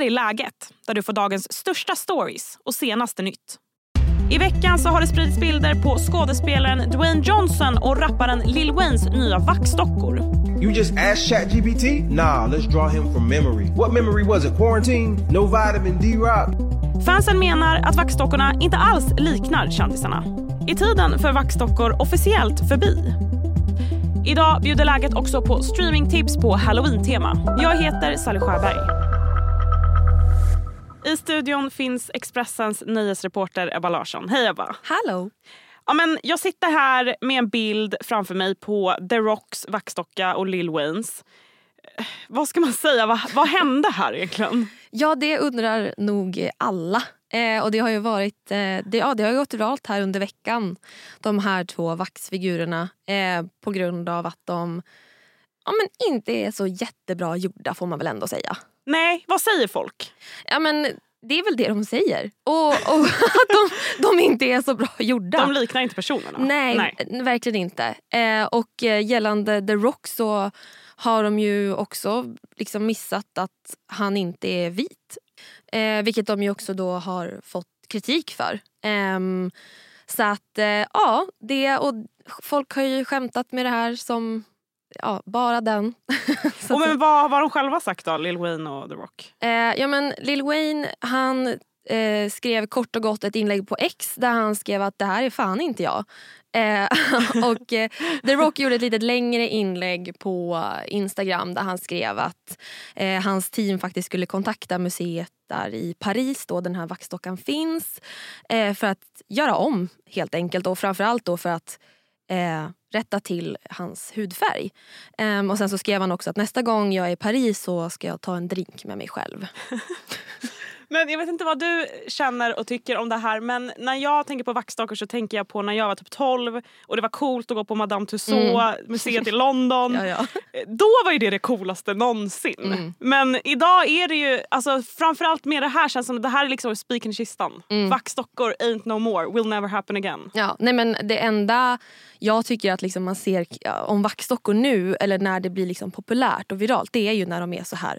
här är läget, där du får dagens största stories och senaste nytt. I veckan så har det spridits bilder på skådespelaren Dwayne Johnson och rapparen Lil Waynes nya vaxdockor. You just asked ChatGPT? Nah, let's draw him from memory. What memory was it? Quarantine? No vitamin D-Rock? Fansen menar att vaxdockorna inte alls liknar kändisarna. Är tiden för vaxdockor officiellt förbi? Idag bjuder läget också på streamingtips på halloween-tema. Jag heter Sally Sjöberg. I studion finns Expressens nöjesreporter Ebba Larsson. Hej Ebba! Hallå! Ja, men jag sitter här med en bild framför mig på The Rocks vaxdocka och Lil Waynes. Eh, vad ska man säga? Vad, vad hände här egentligen? Ja, det undrar nog alla. Eh, och det har ju varit, eh, det, ja, det har gått viralt här under veckan. De här två vaxfigurerna. Eh, på grund av att de ja, men inte är så jättebra gjorda får man väl ändå säga. Nej, vad säger folk? Ja men det är väl det de säger. Och, och att de, de, inte är så bra gjorda. De liknar inte personerna? Nej, Nej. verkligen inte. Eh, och eh, gällande The Rock så har de ju också liksom missat att han inte är vit. Eh, vilket de ju också då har fått kritik för. Eh, så att eh, ja, det och folk har ju skämtat med det här som ja, bara den. och men vad har de själva sagt då, Lil Wayne och The Rock? Eh, ja men Lil Wayne han eh, skrev kort och gott ett inlägg på X där han skrev att det här är fan inte jag. Eh, och eh, The Rock gjorde ett lite längre inlägg på Instagram där han skrev att eh, hans team faktiskt skulle kontakta museet där i Paris då den här vaxdockan finns för att göra om helt enkelt och framförallt då för att rätta till hans hudfärg. Um, och sen så skrev han också att nästa gång jag är i Paris så ska jag ta en drink med mig själv. Men jag vet inte vad du känner och tycker om det här men när jag tänker på vaxdockor så tänker jag på när jag var typ 12 och det var coolt att gå på Madame Tussauds mm. museet i London. ja, ja. Då var ju det det coolaste någonsin. Mm. Men idag är det ju, alltså framförallt med det här känns som att det här är liksom spiken i kistan. Mm. Vaxdockor ain't no more, will never happen again. Ja, nej men det enda jag tycker att liksom man ser om vaxdockor nu eller när det blir liksom populärt och viralt det är ju när de är så här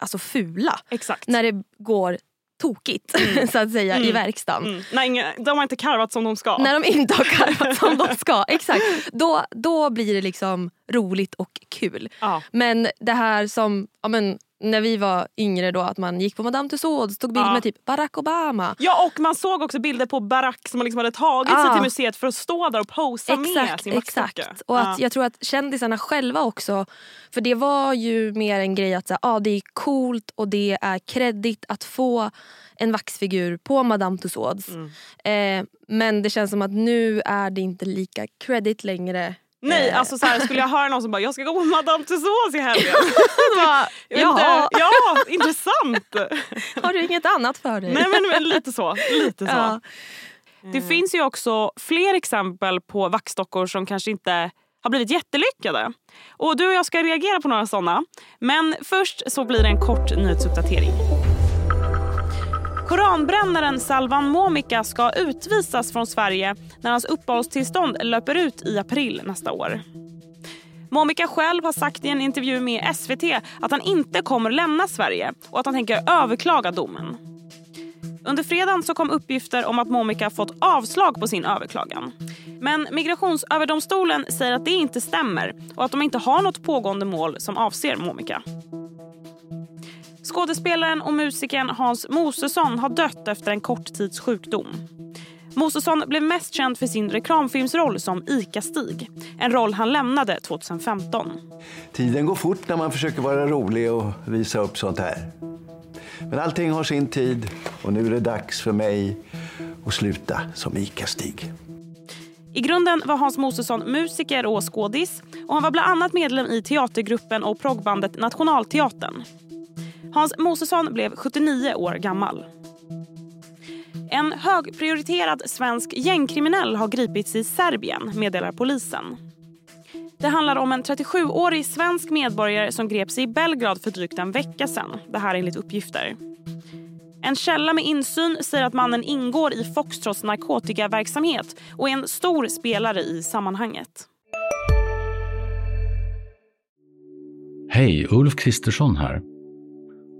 alltså fula. Exakt. När det går tokigt mm. så att säga mm. i verkstaden. Mm. Inga, de har inte karvat som de ska. När de inte har karvat som de ska. Exakt. Då, då blir det liksom roligt och kul. Ja. Men det här som ja, men, när vi var yngre då att man gick på Madame Tussauds och tog bild ja. med typ Barack Obama. Ja och man såg också bilder på Barack som liksom hade tagit ja. sig till museet för att stå där och posa exakt, med sin Exakt. Och att jag tror att kändisarna själva också, för det var ju mer en grej att så, ah, det är coolt och det är kredit att få en vaxfigur på Madame Tussauds. Mm. Eh, men det känns som att nu är det inte lika credit längre Nej, eh. alltså så här, skulle jag höra någon som bara “jag ska gå på Madame Tussauds i helgen”. bara, ja. Inte, ja, intressant. Har du inget annat för dig? Nej men, men lite så. Lite så. Ja. Det mm. finns ju också fler exempel på vaxdockor som kanske inte har blivit jättelyckade. Och du och jag ska reagera på några sådana. Men först så blir det en kort nyhetsuppdatering. Koranbrännaren Salvan Momika ska utvisas från Sverige när hans uppehållstillstånd löper ut i april nästa år. Momika själv har sagt i en intervju med SVT att han inte kommer lämna Sverige och att han tänker överklaga domen. Under fredagen så kom uppgifter om att Momika fått avslag på sin överklagan. Men Migrationsöverdomstolen säger att det inte stämmer och att de inte har något pågående mål som avser Momika. Skådespelaren och musikern Hans Mosesson har dött efter en kort tids sjukdom. Mosesson blev mest känd för sin reklamfilmsroll som ICA-Stig. En roll han lämnade 2015. Tiden går fort när man försöker vara rolig och visa upp sånt här. Men allting har sin tid och nu är det dags för mig att sluta som ICA-Stig. I grunden var Hans Mosesson musiker och skådis och han var bland annat medlem i teatergruppen och proggbandet Nationalteatern. Hans Mosesson blev 79 år gammal. En högprioriterad svensk gängkriminell har gripits i Serbien, meddelar polisen. Det handlar om en 37-årig svensk medborgare som greps i Belgrad för drygt en vecka sedan. Det här enligt uppgifter. En källa med insyn säger att mannen ingår i Foxtrots narkotikaverksamhet och är en stor spelare i sammanhanget. Hej, Ulf Kristersson här.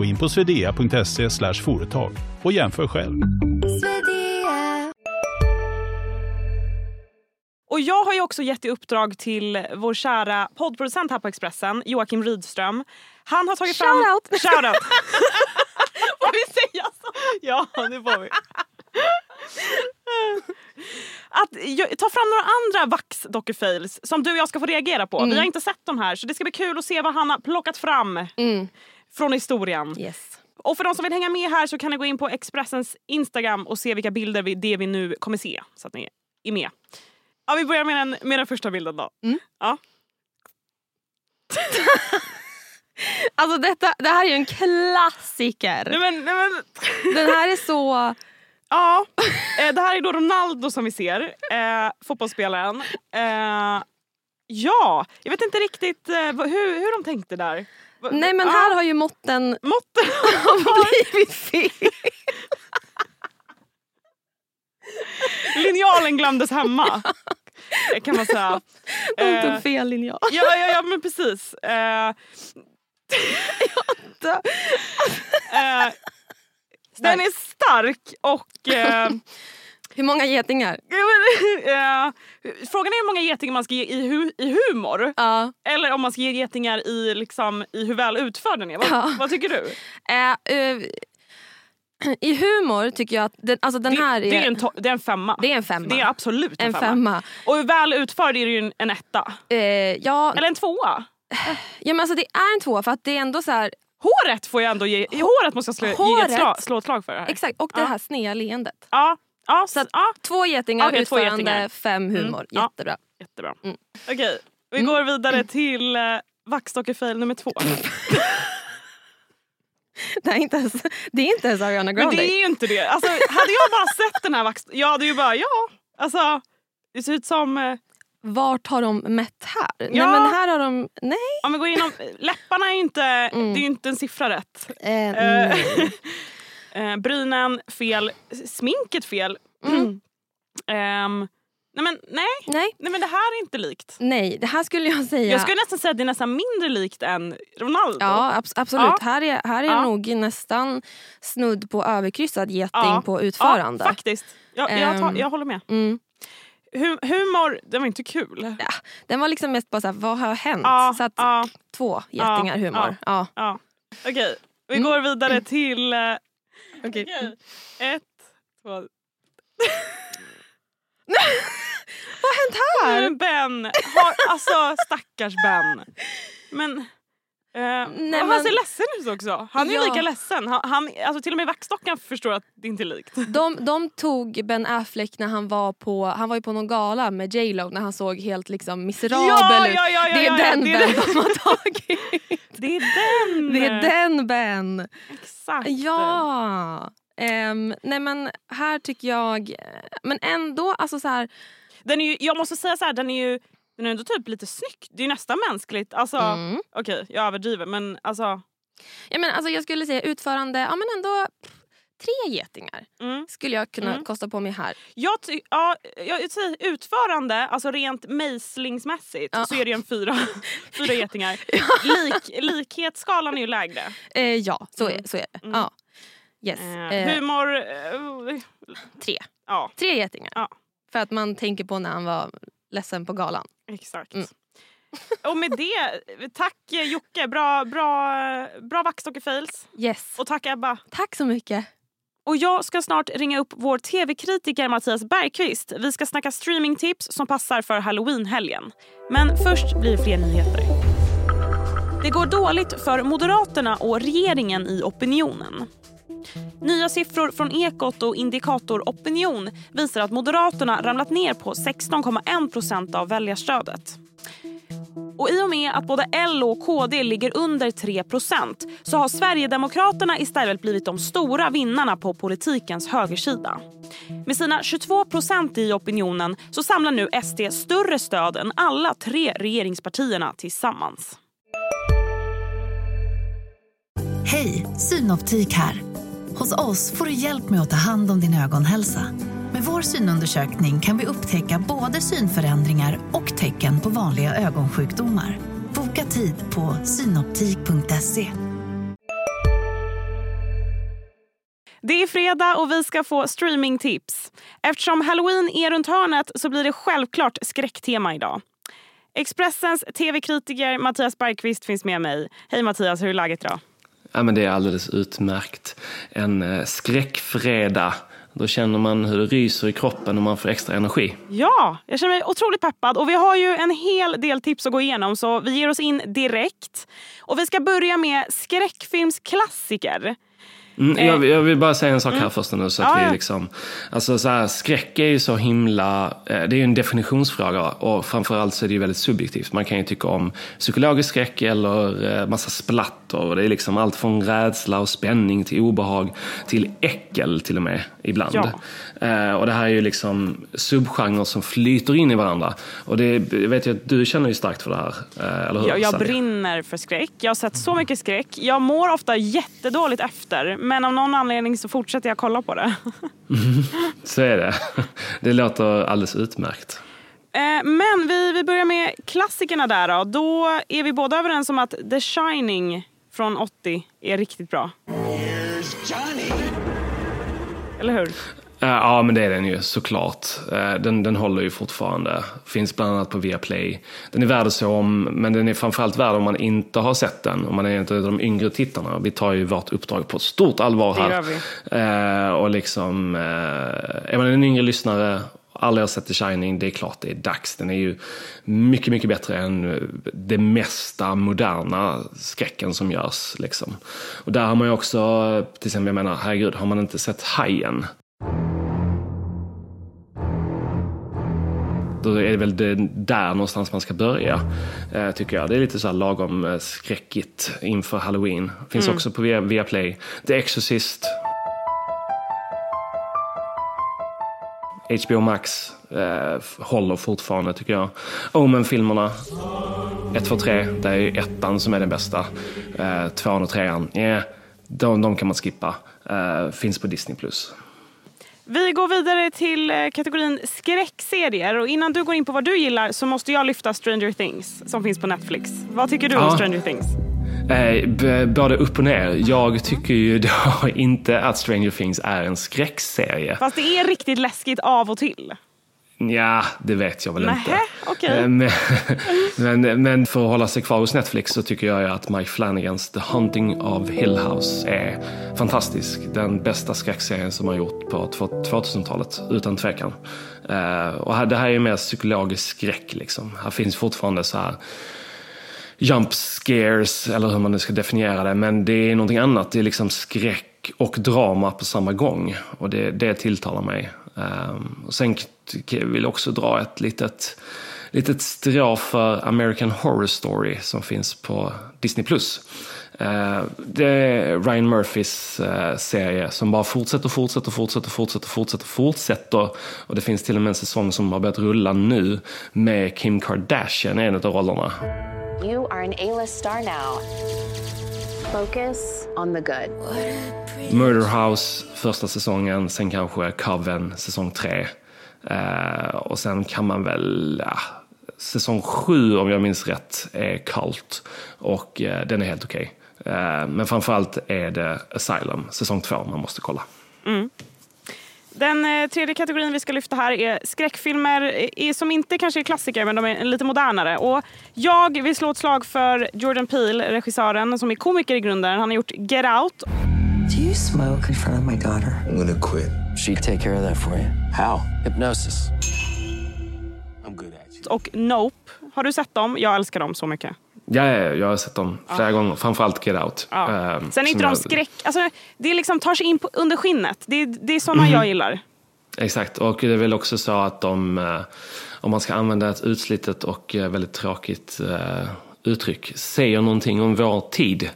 Gå in på swedea.se företag och jämför själv. Och jag har ju också gett i uppdrag till vår kära poddproducent här på Expressen, Joakim Rydström. Han har tagit fram... Shoutout! Shoutout! får vi säga så? Ja, det får vi. Att ta fram några andra vax-docufails som du och jag ska få reagera på. Vi har inte sett dem här så det ska bli kul att se vad han har plockat fram Mm. Från historien. Yes. Och för de som vill hänga med här så kan ni gå in på Expressens Instagram och se vilka bilder vi, det vi nu kommer se. Så att ni är med. Ja, vi börjar med den, med den första bilden då. Ja. Alltså detta, det här är ju en klassiker. Nej, men, nej, men, Den här är så... ja. Eh, det här är då Ronaldo som vi ser, eh, fotbollsspelaren. Eh, ja, jag vet inte riktigt eh, hur, hur de tänkte där. Nej men här har ju måtten Måtten blivit fel. Linjalen glömdes hemma. eh, Kan man säga. De Eh, tog fel linjal. Ja, ja, ja men precis. Eh, eh, den är stark och... Hur många getingar? eh, frågan är hur många getingar man ska ge i, hu- i humor. Ja. Eller om man ska ge getingar i, liksom, i hur väl utförd den är. Vad, Ja. vad tycker du? Eh, I humor tycker jag att den, alltså den det, här det, är en det är en femma. det är en femma. Det är absolut en, en femma. femma. Och väl utförd är det ju en, etta. Ja, Eller en tvåa. ja, men alltså det är en tvåa för att det är ändå så här, Håret får jag ändå ge. Håret måste jag slå, ge ett Håret. slag, slå ett slag för. Det här. exakt, och det Ja. här snea leendet. Ja, ja, Så att- ja, Två getingar, två utförande, getingar. fem humor. Mm, ja. Jättebra. jättebra. Mm. Okej, vi går vidare till eh, vaxdockefail nummer två. Det är inte ens, det är inte ens Ariana Men Grande. det är ju inte det. Alltså, hade jag bara sett den här vax... Jag hade ju bara, ja. Alltså, det ser ut som... eh, Vart har de mätt här? Nej Ja. men här har de... Nej. Om vi går igenom... Läpparna är ju inte, Mm. det är ju inte en siffra rätt. Eh, Eh, nej. eh, brynen fel. Sminket fel. Mm. Ehm, nej men nej. nej. nej men det här är inte likt. Nej, det här skulle jag säga... Jag skulle nästan säga att det är nästan mindre likt än Ronaldo. Ja abs- absolut. Ja. Här är, här är Ja. nog nästan snudd på överkryssad geting Ja. på utförande. Ja, faktiskt. Jag, jag, tar, Ehm. jag håller med. mm. Hu- humor, det var inte kul. ja, den var liksom mest bara såhär, vad har hänt? Ja, Så att ja, två getingar Ja, humor. Ja. ja. Okej, vi Mm. går vidare till... Okej. okej. Ett, två... Vad har hänt här? Men Ben, har, alltså stackars Ben. Men... Eh, Nej, han men- ser ledsen ut också. Han är Ja. lika ledsen. Han, han, alltså till och med vaxdockan förstår att det inte är likt. De, de tog Ben Affleck när han var på han var ju på någon gala med J Lo när han såg helt liksom miserabel Ja, ut. ja, ja, ja, det är den det är Ben de har tagit. Det är den! Det är den Ben. Exakt. Ja. Ehm, nej men här tycker jag, men ändå alltså så här, Den är ju, jag måste säga så här, den är ju den är ändå typ lite snygg. Det är nästan mänskligt. Alltså, mm. Okej, jag överdriver men alltså... ja, men alltså jag skulle säga utförande, ja men ändå tre getingar Mm. skulle jag kunna Mm. kosta på mig här. Jag, ty- ja, jag säger utförande, alltså rent mejslingsmässigt Ja. så är det en fyra, fyra getingar. Lik, likhetsskalan är ju lägre. Eh, ja, så är, Mm. så är det. Mm. Ja. Yes. Eh, Eh, humor... Eh, tre. ja, Tre getingar. Ja. För att man tänker på när han var ledsen på galan. Exakt. Mm. Och med det, tack Jocke. Bra, bra, bra vaxdockefails. Yes. Och tack Ebba. Tack så mycket. Och jag ska snart ringa upp vår tv-kritiker Mattias Bergqvist. Vi ska snacka streamingtips som passar för halloween-helgen. Men först blir det fler nyheter. Det går dåligt för Moderaterna och regeringen i opinionen. Nya siffror från Ekot och Indikator Opinion visar att Moderaterna ramlat ner på 16,1 procent av väljarstödet. Och i och med att både L och KD ligger under 3% så har Sverigedemokraterna istället blivit de stora vinnarna på politikens högersida. Med sina 22% i opinionen så samlar nu SD större stöd än alla tre regeringspartierna tillsammans. Hej, Synoptik här. Hos oss får du hjälp med att ta hand om din ögonhälsa. Med vår synundersökning kan vi upptäcka både synförändringar och tecken på vanliga ögonsjukdomar. Boka tid på synoptik.se. Det är fredag och vi ska få streamingtips. Eftersom halloween är runt hörnet så blir det självklart skräcktema idag. Expressens tv-kritiker Mattias Bergqvist finns med mig. Hej Mattias, hur är läget idag? Ja, men det är alldeles utmärkt. En eh, skräckfredag. Då känner man hur det ryser i kroppen och man får extra energi. Ja, jag känner mig otroligt peppad. Och vi har ju en hel del tips att gå igenom så vi ger oss in direkt. Och vi ska börja med skräckfilmsklassiker. Mm, jag, jag, vill bara säga en sak här Mm. först nu. Så att Ja, vi liksom, alltså så här, skräck är ju så himla, eh, det är ju en definitionsfråga och framförallt så är det ju väldigt subjektivt. Man kan ju tycka om psykologisk skräck eller eh, massa splatter. Och det är liksom allt från rädsla och spänning till obehag till äckel till och med ibland. Ja. Eh, och det här är ju liksom subgenrer som flyter in i varandra. Och det vet jag att du känner ju starkt för det här, eh, eller hur? Jag, jag brinner för skräck. Jag har sett så mycket skräck. Jag mår ofta jättedåligt efter men av någon anledning så fortsätter jag kolla på det. Så är det. Det låter alldeles utmärkt. Eh, Men vi, vi börjar med klassikerna där då. Då är vi båda överens om att The Shining från 80 är riktigt bra. Eller hur? Eh, Ja, men det är den ju såklart. Eh, Den, den håller ju fortfarande. Finns bland annat på Viaplay. Den är värd att se om, men den är framförallt värd om man inte har sett den. Om man är inte av de yngre tittarna. Vi tar ju vårt uppdrag på stort allvar Det här. gör vi. Eh, och liksom, eh, är man en yngre lyssnare, aldrig har sett The Shining, det är klart det är dags. Den är ju mycket, mycket bättre än eh, det mesta moderna skräcken som görs. Liksom. Och där har man ju också, till exempel, jag menar, herregud, har man inte sett Hajen? Då är det väl det där någonstans man ska börja, eh, tycker jag. Det är lite så här lagom eh, skräckigt inför halloween. Finns också på Via- Viaplay. The Exorcist. HBO Max eh, håller fortfarande, tycker jag. Omen-filmerna. 1, 2, 3. Det är ju ettan som är den bästa. Eh, tvåan och trean, yeah, de, de kan man skippa. Eh, finns på Disney+. Plus. Vi går vidare till eh, kategorin skräckserier. Och innan du går in på vad du gillar så måste jag lyfta Stranger Things som finns på Netflix. Vad tycker du om Ja. Stranger Things? Eh, både upp och ner. Jag tycker ju då inte att Stranger Things är en skräckserie. Fast det är riktigt läskigt av och till. Ja, det vet jag väl Nähä, inte. okej. Eh, Men, men, men för att hålla sig kvar hos Netflix så tycker jag att Mike Flanagans The Haunting of Hill House är fantastisk. Den bästa skräckserien som har gjort på två- 2000-talet, utan tvekan. Eh, och det här är ju mer psykologisk skräck liksom. Här finns fortfarande så här jump scares, eller hur man nu ska definiera det. Men det är någonting annat. Det är liksom skräck och drama på samma gång. Och det, det tilltalar mig. Um, och sen vill jag också dra ett litet, litet strå för American Horror Story som finns på Disney+. Uh, det är Ryan Murphys uh, serie som bara fortsätter, fortsätter, fortsätter, fortsätter, fortsätter, fortsätter. Och det finns till och med en säsong som har börjat rulla nu med Kim Kardashian i en av rollerna. You are an A-list star now. Focus on the good. Murder House första säsongen, sen kanske Coven säsong tre. Eh, och sen kan man väl, ja, säsong sju om jag minns rätt är Cult och eh, den är helt okej. Eh, men framförallt är det Asylum, säsong två, man måste kolla. Den eh, tredje kategorin vi ska lyfta här är skräckfilmer eh, som inte kanske är klassiker men de är lite modernare. Och jag vill slå ett slag för Jordan Peele, regissören som är komiker i grunden. Han har gjort Get Out Do you smoke in front of my daughter? I'm gonna quit. She'd take care of that for you. How? Hypnosis. I'm good at you. och Nope. Har du sett dem? Jag älskar dem så mycket. Ja, ja, jag har sett dem flera gånger, framförallt Get Out. Ja. Eh, Sen är inte de jag- skräck... Alltså, det liksom tar sig in på, under skinnet. Det, det är såna Mhm. jag gillar. Exakt, och det är väl också så att de, eh, om man ska använda ett utslitet och eh, väldigt tråkigt eh, uttryck, säger någonting om vår tid.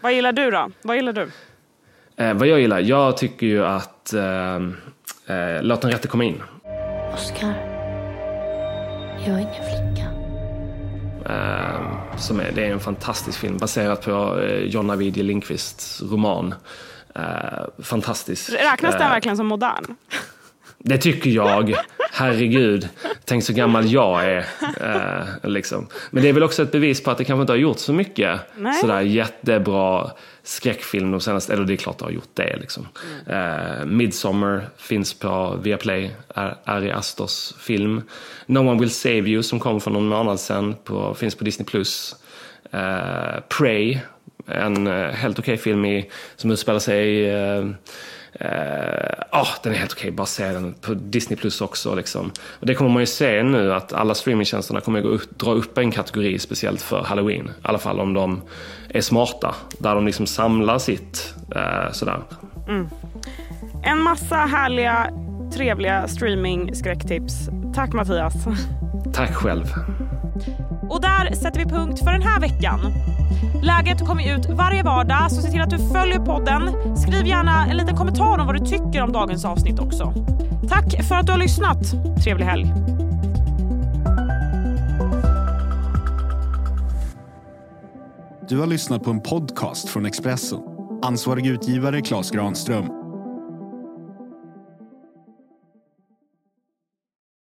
Vad gillar du då? Vad gillar du? Eh, vad jag gillar? Jag tycker ju att eh, eh, Låt den rätte komma in. Oskar, jag är ingen flicka. Eh, som är, det är en fantastisk film baserad på eh, John Ajvide Lindqvists roman. Eh, fantastisk. Räknas den Eh, verkligen som modern? Det tycker jag. Herregud. Tänk så gammal jag är. Eh, liksom. Men det är väl också ett bevis på att det kanske inte har gjort så mycket Nej. sådär jättebra skräckfilm de senaste, eller det är klart det har gjort det. Liksom. Eh, Midsommar finns på Viaplay, Ari Astors film. No One Will Save You som kom för någon månad sedan, på, finns på Disney+. Plus. Eh, Prey, en eh, helt okej film i, som utspelar sig i eh, Eh, ah, den är helt okej, bara se den på Disney Plus också. Liksom. Och det kommer man ju se nu att alla streamingtjänsterna kommer att upp, dra upp en kategori speciellt för Halloween. I alla fall om de är smarta, där de liksom samlar sitt eh, sådär. Mm. En massa härliga, trevliga streaming-skräcktips. Tack Mattias. Tack själv. Och där sätter vi punkt för den här veckan. Läget kommer ut varje vardag, så se till att du följer podden. Skriv gärna en liten kommentar om vad du tycker om dagens avsnitt också. Tack för att du har lyssnat. Trevlig helg. Du har lyssnat på en podcast från Expressen. Ansvarig utgivare Klas Granström